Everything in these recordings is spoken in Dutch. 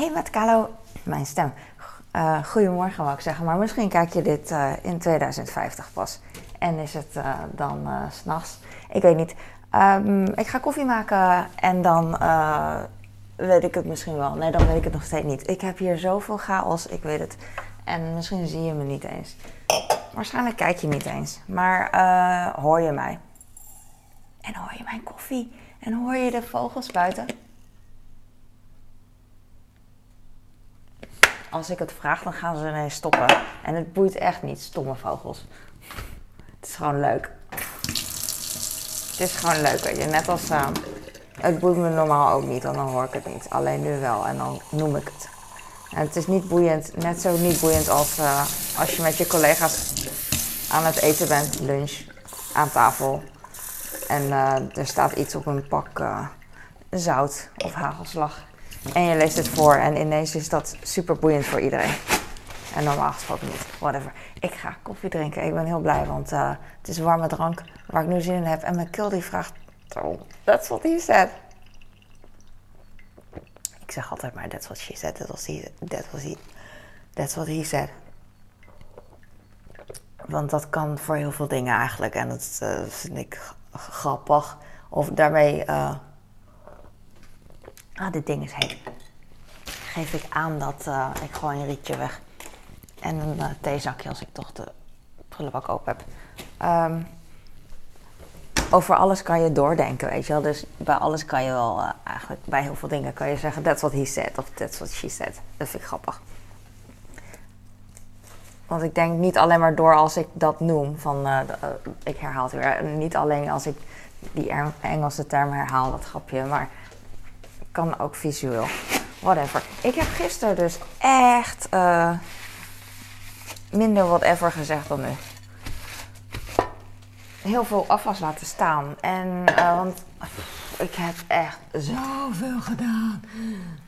Hey met Kalo, mijn stem. Uh, goedemorgen wou ik zeggen, maar misschien kijk je dit uh, in 2050 pas. En is het uh, dan s'nachts? Ik weet niet. Um, ik ga koffie maken en dan weet ik het misschien wel. Nee, dan weet ik het nog steeds niet. Ik heb hier zoveel chaos, ik weet het. En misschien zie je me niet eens. Waarschijnlijk kijk je niet eens. Maar hoor je mij? En hoor je mijn koffie? En hoor je de vogels buiten? Als ik het vraag, dan gaan ze ineens stoppen. En het boeit echt niet, stomme vogels. Het is gewoon leuk. Het is gewoon leuk, weet je. Net als... Uh, het boeit me normaal ook niet, dan hoor ik het niet. Alleen nu wel, en dan noem ik het. En het is niet boeiend, net zo niet boeiend als uh, als je met je collega's aan het eten bent, lunch, aan tafel. En uh, er staat iets op een pak zout of hagelslag. En je leest het voor en ineens is dat super boeiend voor iedereen. En normaal gesproken niet. Whatever. Ik ga koffie drinken. Ik ben heel blij, want uh, het is warme drank waar ik nu zin in heb. En mijn keel die vraagt, oh, that's what he said. Ik zeg altijd maar, that's what she said. That's what he, that was he, that's what he said. Want dat kan voor heel veel dingen eigenlijk. En dat uh, vind ik grappig. Of daarmee... Uh, Ah, dit ding is heet. Geef ik aan dat uh, ik gewoon een rietje weg. En een uh, theezakje als ik toch de prullenbak open heb. Um, over alles kan je doordenken, weet je wel. Dus bij alles kan je wel, uh, eigenlijk bij heel veel dingen kan je zeggen... that's what he said of that's what she said. Dat vind ik grappig. Want ik denk niet alleen maar door als ik dat noem, van ik herhaal het weer. Niet alleen als ik die Engelse term herhaal, dat grapje, maar kan ook visueel. Whatever. Ik heb gisteren dus echt uh, minder whatever gezegd dan nu. Heel veel afwas laten staan. En, uh, want ik heb echt zoveel gedaan.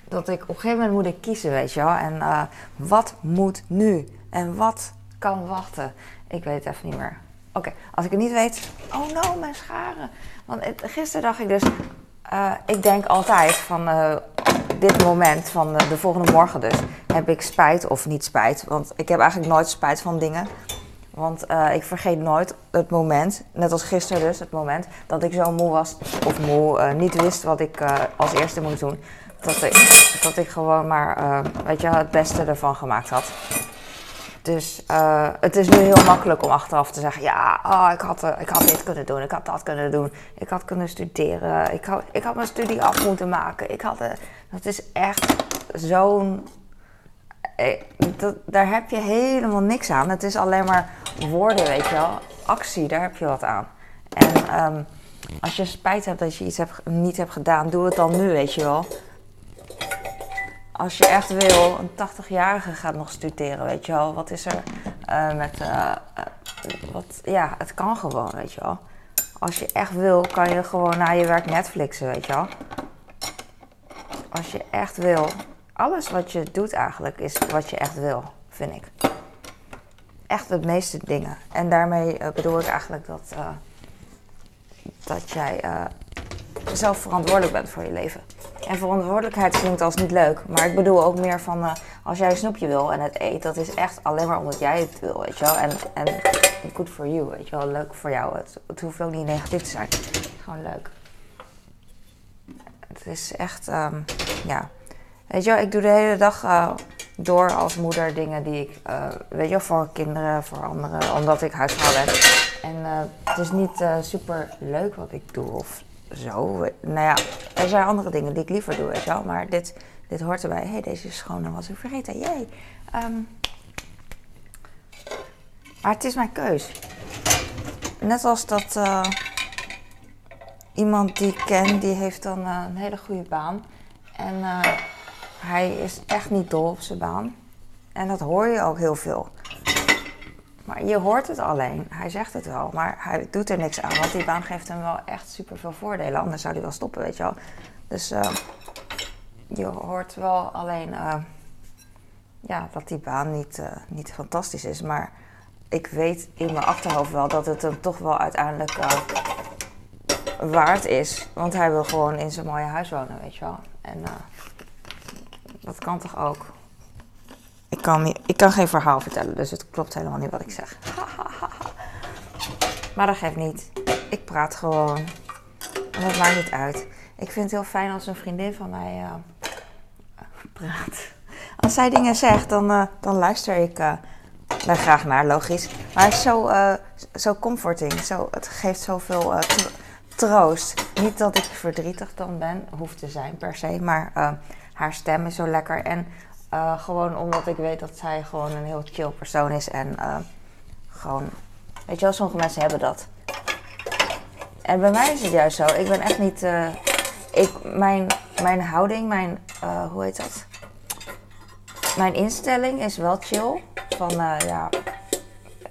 Dat ik op een gegeven moment moet ik kiezen, weet je wel. En uh, wat moet nu? En wat kan wachten? Ik weet het even niet meer. Oké, als ik het niet weet. Oh no, mijn scharen. Want gisteren dacht ik dus. Uh, ik denk altijd van uh, dit moment, van de, de volgende morgen dus, heb ik spijt of niet spijt. Want ik heb eigenlijk nooit spijt van dingen. Want ik vergeet nooit het moment, net als gisteren dus, het moment dat ik zo moe was, of moe, niet wist wat ik als eerste moest doen. Dat ik, dat ik gewoon maar, weet je, het beste ervan gemaakt had. Dus uh, het is nu heel makkelijk om achteraf te zeggen: ja, oh, ik, had, uh, ik had dit kunnen doen, ik had dat kunnen doen, ik had kunnen studeren, ik had, ik had mijn studie af moeten maken. Ik had, uh, dat is echt zo'n. daar heb je helemaal niks aan. Het is alleen maar woorden, weet je wel. Actie, daar heb je wat aan. En um, als je spijt hebt dat je iets hebt, niet hebt gedaan, doe het dan nu, weet je wel als je echt wil, een 80-jarige gaat nog studeren, weet je wel. Wat is er uh, met. Uh, wat, ja, het kan gewoon, weet je wel. Als je echt wil, kan je gewoon na je werk Netflixen, weet je wel. Als je echt wil. Alles wat je doet eigenlijk is wat je echt wil, vind ik. Echt de meeste dingen. En daarmee bedoel ik eigenlijk dat. dat jij zelf verantwoordelijk bent voor je leven. En verantwoordelijkheid klinkt als niet leuk. Maar ik bedoel ook meer van uh, als jij een snoepje wil en het eet, dat is echt alleen maar omdat jij het wil, weet je wel. En, en good for you, weet je wel. Leuk voor jou. Het, hoeft ook niet negatief te zijn. Gewoon leuk. Het is echt, um, ja. Weet je wel, ik doe de hele dag uh, door als moeder dingen die ik, uh, weet je wel, voor kinderen, voor anderen, omdat ik huisvrouw ben. En het is niet super leuk wat ik doe of zo. Nou ja, er zijn andere dingen die ik liever doe, weet je wel. Maar dit, dit hoort erbij. Hé, hey, deze is schoon en was ik vergeten. Jee. Um, maar het is mijn keus. Net als dat uh, iemand die ik ken, die heeft dan uh, een hele goede baan. En uh, hij is echt niet dol op zijn baan. En dat hoor je ook heel veel. Maar je hoort het alleen. Hij zegt het wel, maar hij doet er niks aan. Want die baan geeft hem wel echt super veel voordelen. Anders zou hij wel stoppen, weet je wel. Dus uh, je hoort wel alleen uh, ja, dat die baan niet, uh, niet fantastisch is. Maar ik weet in mijn achterhoofd wel dat het hem toch wel uiteindelijk waard is. Want hij wil gewoon in zijn mooie huis wonen, weet je wel. En Dat kan toch ook? Ik kan, niet, ik kan geen verhaal vertellen, dus het klopt helemaal niet wat ik zeg. maar dat geeft niet. Ik praat gewoon. En dat maakt niet uit. Ik vind het heel fijn als een vriendin van mij uh, praat. Als zij dingen zegt, dan, uh, dan luister ik uh, daar graag naar, logisch. Maar het is zo, zo comforting. Zo, het geeft zoveel troost. Niet dat ik verdrietig dan ben, hoeft te zijn per se. Maar haar stem is zo lekker. En gewoon omdat ik weet dat zij gewoon een heel chill persoon is. En gewoon, weet je wel, sommige mensen hebben dat. En bij mij is het juist zo. Ik ben echt niet. Uh, ik, mijn, mijn houding, mijn. Hoe heet dat? Mijn instelling is wel chill. Van ja.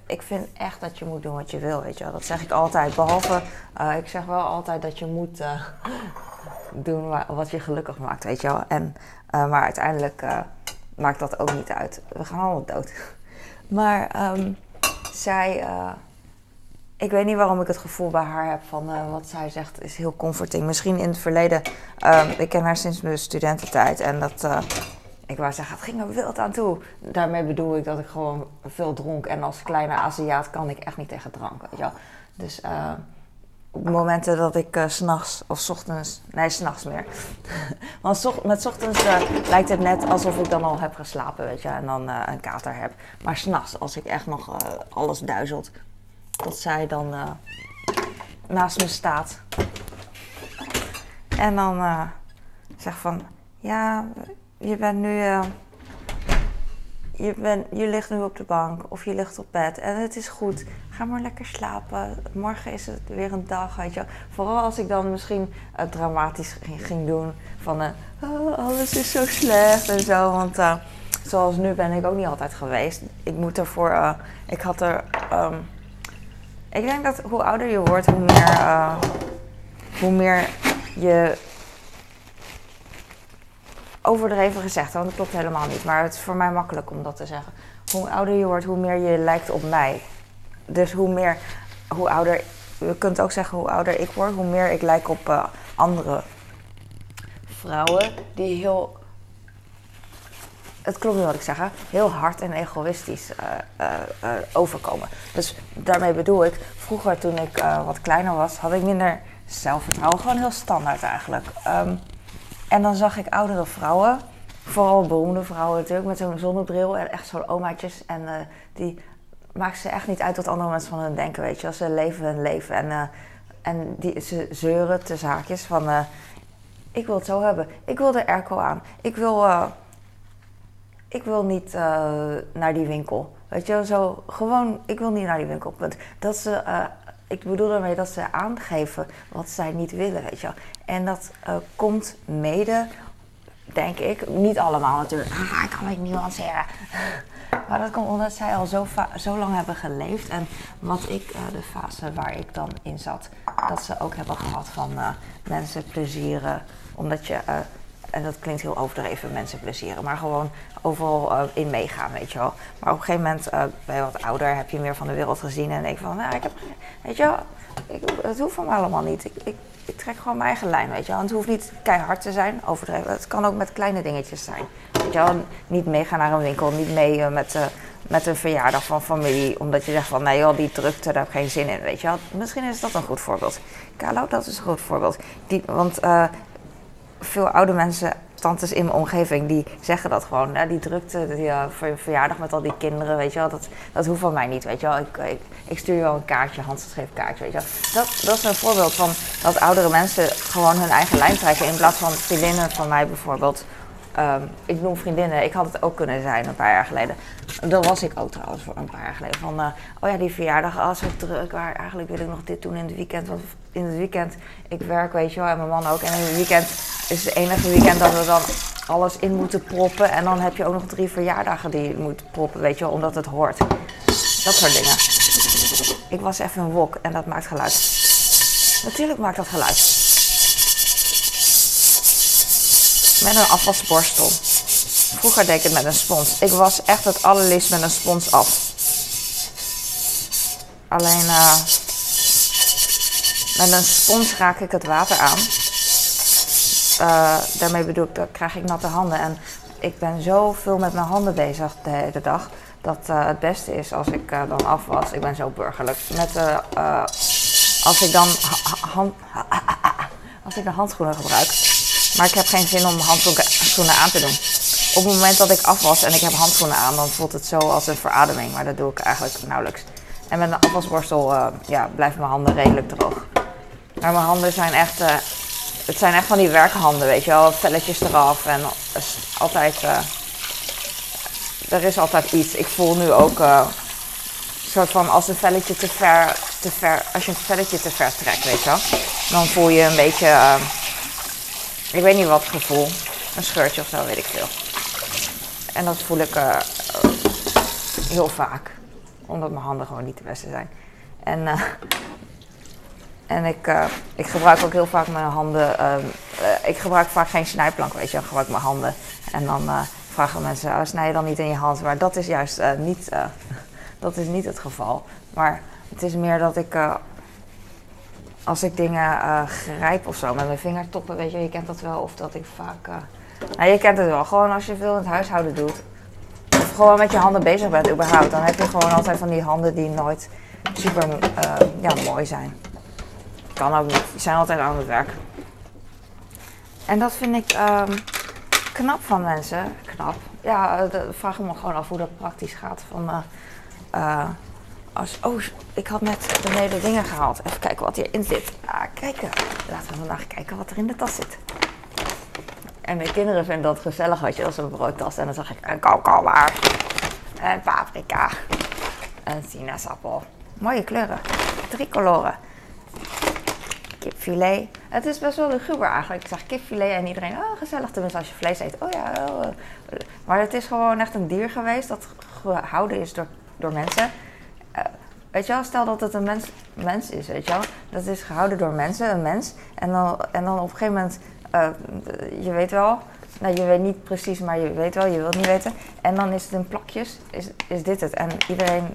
Ik vind echt dat je moet doen wat je wil, weet je wel. Dat zeg ik altijd. Behalve, ik zeg wel altijd dat je moet doen wat je gelukkig maakt, weet je wel. En, maar uiteindelijk maakt dat ook niet uit. We gaan allemaal dood. Maar um, zij ik weet niet waarom ik het gevoel bij haar heb van uh, wat zij zegt is heel comforting. Misschien in het verleden, uh, ik ken haar sinds mijn studententijd en dat, uh, ik wou zeggen, het ging er wild aan toe. Daarmee bedoel ik dat ik gewoon veel dronk en als kleine Aziat kan ik echt niet tegen drank, weet je wel. Dus eh, momenten dat ik s s'nachts of s ochtends, nee s'nachts meer. Want met s ochtends lijkt het net alsof ik dan al heb geslapen, weet je, en dan een kater heb. Maar s'nachts, als ik echt nog alles duizelt, dat zij dan naast me staat. En dan zegt van, ja, je bent nu, je, bent, je ligt nu op de bank of je ligt op bed en het is goed. Ga maar lekker slapen. Morgen is het weer een dag, weet. Vooral als ik dan misschien dramatisch ging, doen van, oh, alles is zo slecht en zo. Want zoals nu ben ik ook niet altijd geweest. Ik moet ervoor, ik had er... Um, ik denk dat hoe ouder je wordt, hoe meer, uh, hoe meer je overdreven gezegd, want dat klopt helemaal niet. Maar het is voor mij makkelijk om dat te zeggen. Hoe ouder je wordt, hoe meer je lijkt op mij. Dus hoe meer, hoe ouder, je kunt ook zeggen hoe ouder ik word, hoe meer ik lijk op uh, andere vrouwen die heel het klopt niet wat ik zeg, heel hard en egoïstisch uh, uh, overkomen. Dus daarmee bedoel ik, vroeger toen ik wat kleiner was, had ik minder zelfvertrouwen. Gewoon heel standaard eigenlijk. Um, en dan zag ik oudere vrouwen, vooral beroemde vrouwen natuurlijk, met zo'n zonnebril en echt zo'n omaatjes. En die maakt ze echt niet uit wat andere mensen van hun denken, weet je. Als ze leven hun leven. En, en die, ze zeuren te zaakjes van, ik wil het zo hebben. Ik wil de airco aan. Ik wil ik wil niet naar die winkel. Weet je, zo gewoon, ik wil niet naar die winkel. Dat ze, ik bedoel daarmee dat ze aangeven wat zij niet willen, weet je. En dat uh, komt mede, denk ik, niet allemaal natuurlijk. Ah, ik kan het nuanceren. Maar dat komt omdat zij al zo, zo lang hebben geleefd. En wat ik, de fase waar ik dan in zat, dat ze ook hebben gehad van mensen plezieren. Omdat je en dat klinkt heel overdreven, mensen plezieren, maar gewoon overal uh, in meegaan, weet je wel. Maar op een gegeven moment, uh, ben je wat ouder, heb je meer van de wereld gezien en denk van, nou, ik heb, weet je wel, het hoeft van me allemaal niet. Ik, ik, trek gewoon mijn eigen lijn, weet je wel. Het hoeft niet keihard te zijn, overdreven. Het kan ook met kleine dingetjes zijn. Weet je wel, niet meegaan naar een winkel, niet mee uh, met, met een verjaardag van familie, omdat je zegt van, nee joh, die drukte, daar heb ik geen zin in, weet je wel. Misschien is dat een goed voorbeeld. Carlo, dat is een goed voorbeeld. Die, want veel oude mensen, tantes in mijn omgeving, die zeggen dat gewoon. Die drukte die, uh, voor je verjaardag met al die kinderen, weet je wel. Dat, dat hoeft van mij niet, weet je wel. Ik, ik, ik stuur je wel een kaartje, handgeschreven kaartje, weet je wel. Dat, dat is een voorbeeld van dat oudere mensen gewoon hun eigen lijn trekken. In plaats van vriendinnen van mij bijvoorbeeld. Um, ik noem vriendinnen, ik had het ook kunnen zijn een paar jaar geleden. Dat was ik ook trouwens voor een paar jaar geleden. Van, uh, oh ja, die verjaardag, als oh, druk. Waar eigenlijk wil ik nog dit doen in het weekend. In het weekend, ik werk, weet je wel, en mijn man ook. En in het weekend is het enige weekend dat we dan alles in moeten proppen. En dan heb je ook nog drie verjaardagen die je moet proppen, weet je wel, omdat het hoort. Dat soort dingen. Ik was even een wok en dat maakt geluid. Natuurlijk maakt dat geluid. Met een afwasborstel. Vroeger deed ik het met een spons. Ik was echt het allerliefst met een spons af. Alleen uh, met een spons raak ik het water aan. Uh, daarmee bedoel ik, dan krijg ik natte handen. En ik ben zo veel met mijn handen bezig de hele dag. Dat uh, het beste is als ik uh, dan afwas. Ik ben zo burgerlijk. Met, als ik dan hand, als ik de handschoenen gebruik. Maar ik heb geen zin om handschoenen aan te doen. Op het moment dat ik afwas en ik heb handschoenen aan, dan voelt het zo als een verademing. Maar dat doe ik eigenlijk nauwelijks. En met een afwasborstel ja, blijven mijn handen redelijk droog. Maar mijn handen zijn echt het zijn echt van die werkhanden, weet je wel. Velletjes eraf en altijd. Uh, er is altijd iets. Ik voel nu ook. Uh, soort van als een velletje te ver, te ver. Als je een velletje te ver trekt, weet je wel. Dan voel je een beetje. Ik weet niet wat gevoel. Een scheurtje of zo, weet ik veel. En dat voel ik heel vaak. Omdat mijn handen gewoon niet de beste zijn. En en ik, uh, ik gebruik ook heel vaak mijn handen. Uh, ik gebruik vaak geen snijplank, weet je. Ik gebruik mijn handen. En dan uh, vragen mensen, oh, snij je dan niet in je hand? Maar dat is juist niet, dat is niet het geval. Maar het is meer dat ik, als ik dingen grijp of zo met mijn vingertoppen, weet je, je kent dat wel. Of dat ik vaak, nou je kent het wel. Gewoon als je veel in het huishouden doet. Of gewoon met je handen bezig bent überhaupt. Dan heb je gewoon altijd van die handen die nooit super ja, mooi zijn kan ook niet. Die zijn altijd aan het werk. En dat vind ik um, knap van mensen. Knap. Ja, uh, vraag me gewoon af hoe dat praktisch gaat. Van, uh, uh, als, oh, ik had net beneden dingen gehaald. Even kijken wat hierin zit. Ah, kijken. Laten we vandaag kijken wat er in de tas zit. En mijn kinderen vinden dat gezellig, weet je, als een broodtas. En dan zag ik een komkommer, een paprika, een sinaasappel. Mooie kleuren. Drie koloren kipfilet. Het is best wel luguber eigenlijk. Ik zag kipfilet en iedereen, oh gezellig, tenminste als je vlees eet. Oh ja, oh. maar het is gewoon echt een dier geweest dat gehouden is door, door mensen. Uh, weet je wel, stel dat het een mens, mens is, weet je wel. Dat is gehouden door mensen, een mens. En dan, en dan op een gegeven moment, uh, je weet wel, nou je weet niet precies, maar je weet wel, je wilt niet weten. En dan is het in plakjes, is, is dit het. En iedereen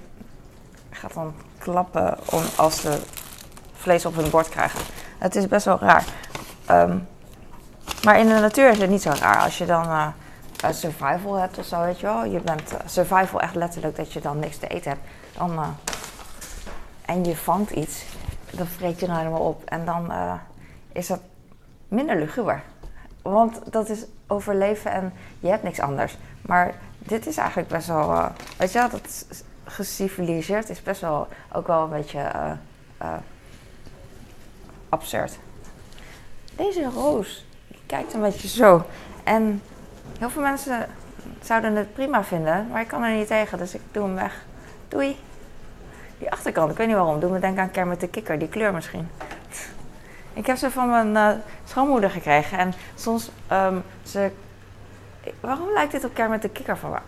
gaat dan klappen om, als ze vlees op hun bord krijgen. Het is best wel raar. Um, maar in de natuur is het niet zo raar. Als je dan uh, survival hebt of zo, weet je wel. Je bent uh, survival echt letterlijk dat je dan niks te eten hebt. Dan, uh, en je vangt iets, dan vreet je nou helemaal op. En dan is dat minder luguber. Want dat is overleven en je hebt niks anders. Maar dit is eigenlijk best wel, weet je wel, dat geciviliseerd is best wel ook wel een beetje absurd. Deze roos, kijkt een beetje zo. En heel veel mensen zouden het prima vinden, maar ik kan er niet tegen, dus ik doe hem weg. Doei. Die achterkant, ik weet niet waarom, doe me denken aan Kermit de Kikker, die kleur misschien. Ik heb ze van mijn uh, schoonmoeder gekregen en soms um, ze. Waarom lijkt dit op Kermit de Kikker voor,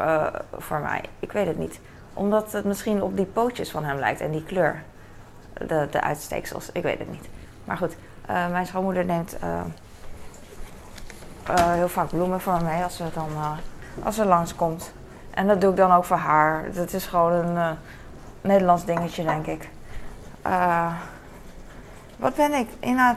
uh, voor mij? Ik weet het niet. Omdat het misschien op die pootjes van hem lijkt en die kleur de, de uitsteeksels. Ik weet het niet. Maar goed, uh, mijn schoonmoeder neemt uh, uh, heel vaak bloemen voor mee als ze, dan, als ze langskomt. En dat doe ik dan ook voor haar. Dat is gewoon een Nederlands dingetje, denk ik. wat ben ik in het,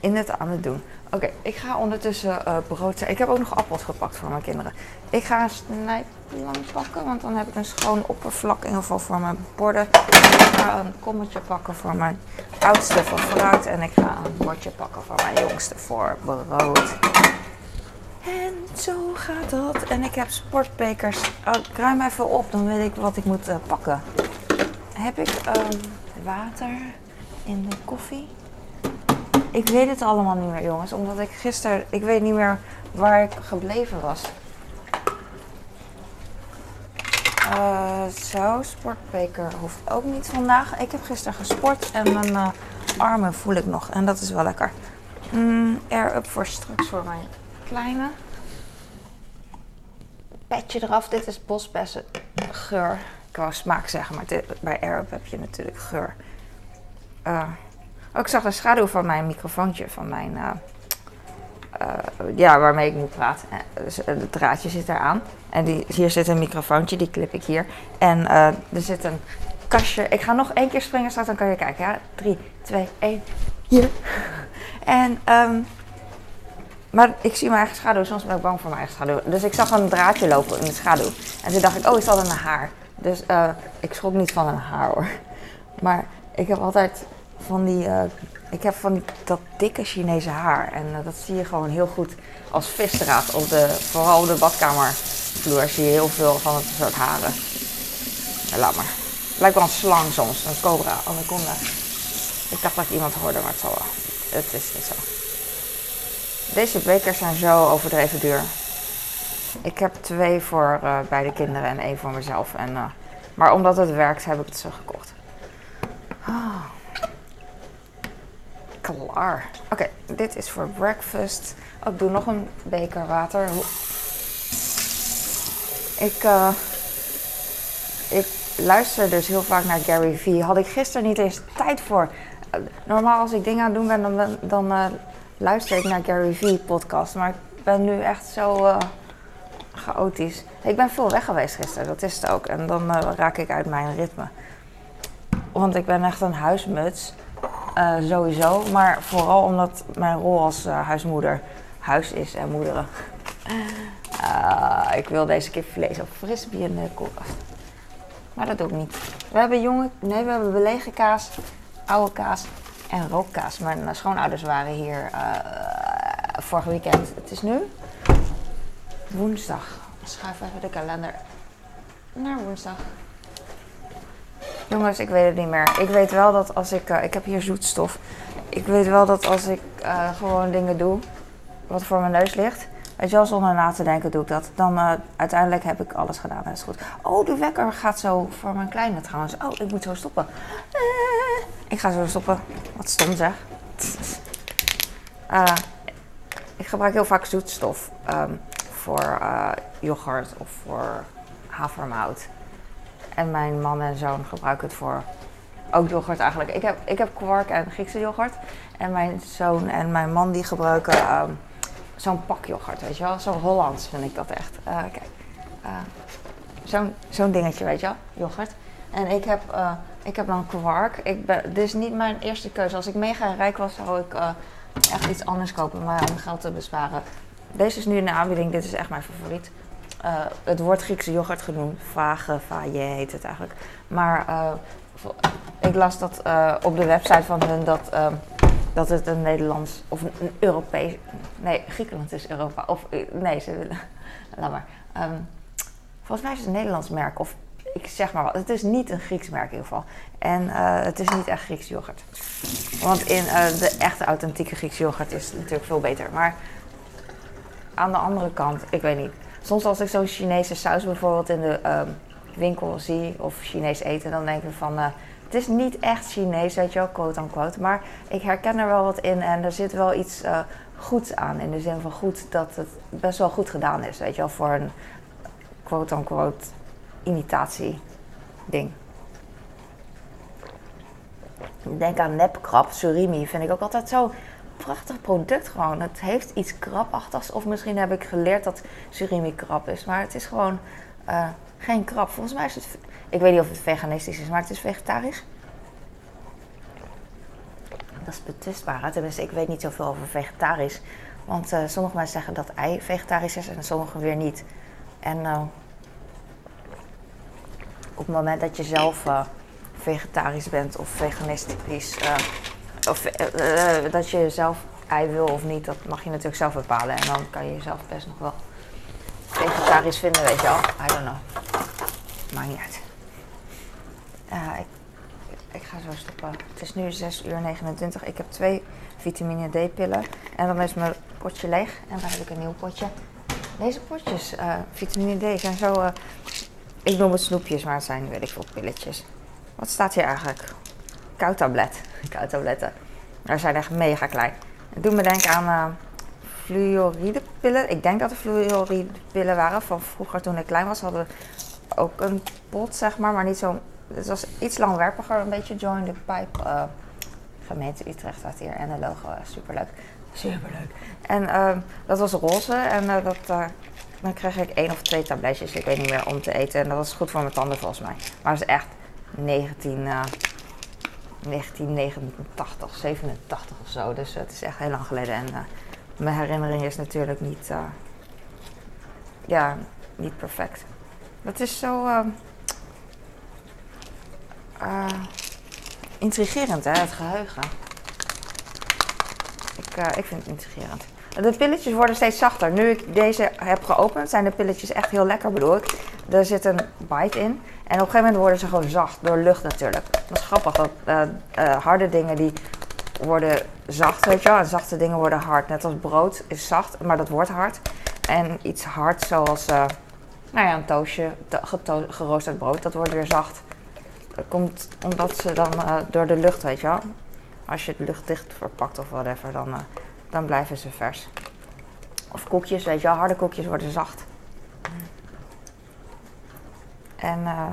in het aan het doen? Oké, ik ga ondertussen uh, brood. Ik heb ook nog appels gepakt voor mijn kinderen. Ik ga een snijplan pakken, want dan heb ik een schoon oppervlak in ieder geval voor mijn borden. Ik ga een kommetje pakken voor mijn oudste voor fruit. En ik ga een bordje pakken voor mijn jongste voor brood. En zo gaat dat. En ik heb sportbekers. Oh, ik ruim even op, dan weet ik wat ik moet uh, pakken. Heb ik um, water in de koffie? Ik weet het allemaal niet meer, jongens. Omdat ik gisteren... Ik weet niet meer waar ik gebleven was. Uh, zo, sportbeker hoeft ook niet vandaag. Ik heb gisteren gesport en mijn uh, armen voel ik nog. En dat is wel lekker. Mm, air up voor straks voor mijn kleine. Petje eraf. Dit is bosbessen geur. Ik wou smaak zeggen, maar bij air up heb je natuurlijk geur. Uh, ook ik zag de schaduw van mijn microfoontje, van mijn, uh, uh, ja, waarmee ik nu praat. Uh, dus, het draadje zit eraan. En die, hier zit een microfoontje, die klip ik hier. En er zit een kastje. Ik ga nog één keer springen straks, dan kan je kijken. Ja, 3, 2, 1. Hier. en um, maar ik zie mijn eigen schaduw. Soms ben ik bang voor mijn eigen schaduw. Dus ik zag een draadje lopen in de schaduw. En toen dacht ik, oh, is dat een haar? Dus ik schrok niet van een haar hoor. Maar ik heb altijd van die, uh, ik heb van dat dikke Chinese haar. En uh, dat zie je gewoon heel goed als visdraad op de, vooral op de badkamervloer zie je heel veel van het soort haren. Laat maar. Lijkt wel een slang soms, een cobra, anaconda. Ik dacht dat ik iemand hoorde, maar het. Het is niet zo. Deze bekers zijn zo overdreven duur. Ik heb twee voor uh, beide kinderen en één voor mezelf. En, maar omdat het werkt, heb ik het zo gekocht. Oh. Klaar. Oké, dit is voor breakfast. Oh, ik doe nog een beker water. Ik, uh, ik luister dus heel vaak naar Gary Vee. Had ik gisteren niet eens tijd voor. Normaal als ik dingen aan het doen ben, dan, dan uh, luister ik naar Gary Vee podcast. Maar ik ben nu echt zo uh, chaotisch. Ik ben veel weg geweest gisteren, dat is het ook. En dan raak ik uit mijn ritme. Want ik ben echt een huismuts. Sowieso. Maar vooral omdat mijn rol als huismoeder huis is en moederen. ik wil deze kipvlees of frisbee in de koelkast. Maar dat doe ik niet. We hebben jonge, nee, we hebben belegen kaas, oude kaas en rookkaas. Mijn schoonouders waren hier vorig weekend. Het is nu woensdag. Schuif even de kalender naar woensdag. Jongens, ik weet het niet meer. Ik weet wel dat als ik. Uh, ik heb hier zoetstof. Ik weet wel dat als ik uh, gewoon dingen doe wat voor mijn neus ligt. Weet je wel, zonder na te denken doe ik dat. Dan uh, uiteindelijk heb ik alles gedaan en is goed. Oh, de wekker gaat zo voor mijn kleine trouwens. Oh, ik moet zo stoppen. Ik ga zo stoppen. Wat stom zeg. Ik gebruik heel vaak zoetstof um, voor yoghurt of voor havermout. En mijn man en zoon gebruiken het voor ook yoghurt eigenlijk. Ik heb, ik heb kwark en Griekse yoghurt. En mijn zoon en mijn man die gebruiken... Um, zo'n pak yoghurt, weet je wel. Zo Hollands vind ik dat echt. Uh, kijk, uh, zo'n zo'n dingetje, weet je wel, yoghurt. En ik heb, uh, ik heb dan kwark. Ik ben, dit is niet mijn eerste keuze. Als ik mega rijk was, zou ik echt iets anders kopen, maar om geld te besparen. Deze is nu in de aanbieding, dit is echt mijn favoriet. Het wordt Griekse yoghurt genoemd. Vage, faye heet het eigenlijk. Maar ik las dat op de website van hun dat dat het een Nederlands of een, Europees. Nee, Griekenland is Europa. Of nee, ze willen. Laat maar. Um, volgens mij is het een Nederlands merk. Of ik zeg maar wat. Het is niet een Grieks merk in ieder geval. En het is niet echt Grieks yoghurt. Want in de echte authentieke Griekse yoghurt is het natuurlijk veel beter. Maar aan de andere kant, ik weet niet. Soms als ik zo'n Chinese saus bijvoorbeeld in de um, winkel zie of Chinees eten, dan denk ik van. Uh, het is niet echt Chinees, weet je wel, quote unquote. Maar ik herken er wel wat in en er zit wel iets uh, goeds aan. In de zin van goed dat het best wel goed gedaan is, weet je wel, voor een quote unquote imitatie ding. Denk aan nepkrab, surimi, vind ik ook altijd zo prachtig product gewoon. Het heeft iets krabachtigs. Of misschien heb ik geleerd dat surimi krab is. Maar het is gewoon uh, geen krab. Volgens mij is het ik weet niet of het veganistisch is, maar het is vegetarisch. Dat is betwistbaar. Tenminste, ik weet niet zoveel over vegetarisch. Want uh, sommige mensen zeggen dat ei vegetarisch is en sommige weer niet. En uh, op het moment dat je zelf vegetarisch bent of veganistisch, of dat je zelf ei wil of niet, dat mag je natuurlijk zelf bepalen. En dan kan je jezelf best nog wel vegetarisch vinden, weet je wel. I don't know. Maakt niet uit. Uh, ik, ga zo stoppen. Het is nu 6 uur 29. Ik heb twee vitamine D-pillen. En dan is mijn potje leeg. En dan heb ik een nieuw potje. Deze potjes, vitamine D, zijn zo. Ik noem het snoepjes, maar het zijn, weet ik veel, pilletjes. Wat staat hier eigenlijk? Koudtablet. Koudtabletten. Daar zijn echt mega klein. Het doet me denken aan uh, fluoridepillen. Ik denk dat het fluoridepillen waren. Van vroeger toen ik klein was, hadden we ook een pot, zeg maar, maar niet zo'n het was iets langwerpiger, een beetje Join the Pipe. Uh, gemeente Utrecht staat hier en de logo, uh, superleuk. Superleuk. En dat was roze en dat, dan kreeg ik één of twee tabletjes, ik weet niet meer, om te eten. En dat was goed voor mijn tanden volgens mij. Maar het is echt 19, 1989, 87 of zo. Dus het is echt heel lang geleden. En mijn herinnering is natuurlijk niet, uh, ja, niet perfect. Dat is zo uh, intrigerend, hè, het geheugen. Ik, ik vind het intrigerend. De pilletjes worden steeds zachter. Nu ik deze heb geopend, zijn de pilletjes echt heel lekker, bedoel ik. Er zit een bite in. En op een gegeven moment worden ze gewoon zacht, door lucht natuurlijk. Dat is grappig, dat uh, uh, harde dingen die worden zacht, weet je wel. En zachte dingen worden hard. Net als brood is zacht, maar dat wordt hard. En iets hard, zoals uh, nou ja, een toastje, geroosterd brood, dat wordt weer zacht. Dat komt omdat ze dan door de lucht, weet je wel. Als je het luchtdicht verpakt of whatever, dan dan blijven ze vers. Of koekjes, weet je wel, harde koekjes worden zacht. En, uh,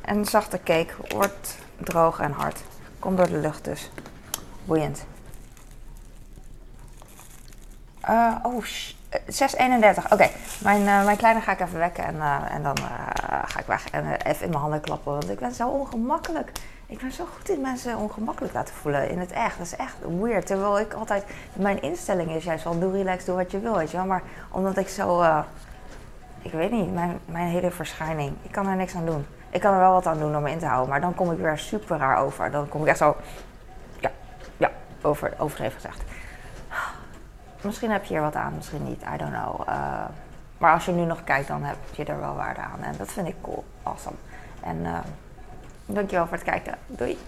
en zachte cake wordt droog en hard. Komt door de lucht dus. Boeiend. Uh, oh, 631. Oké, mijn, uh, mijn kleine ga ik even wekken en, en dan ga ik weg en even in mijn handen klappen. Want ik ben zo ongemakkelijk. Ik ben zo goed in mensen ongemakkelijk laten voelen in het echt. Dat is echt weird. Terwijl ik altijd, mijn instelling is juist wel doe relax, doe wat je wil, weet je wel. Maar omdat ik zo, ik weet niet, mijn, mijn hele verschijning, ik kan er niks aan doen. Ik kan er wel wat aan doen om me in te houden, maar dan kom ik weer super raar over. Dan kom ik echt zo, ja, ja, over, overdreven gezegd. Misschien heb je hier wat aan, misschien niet, I don't know. Uh, maar als je nu nog kijkt, dan heb je er wel waarde aan. En dat vind ik cool, awesome. En... Uh, Dankjewel voor het kijken. Doei!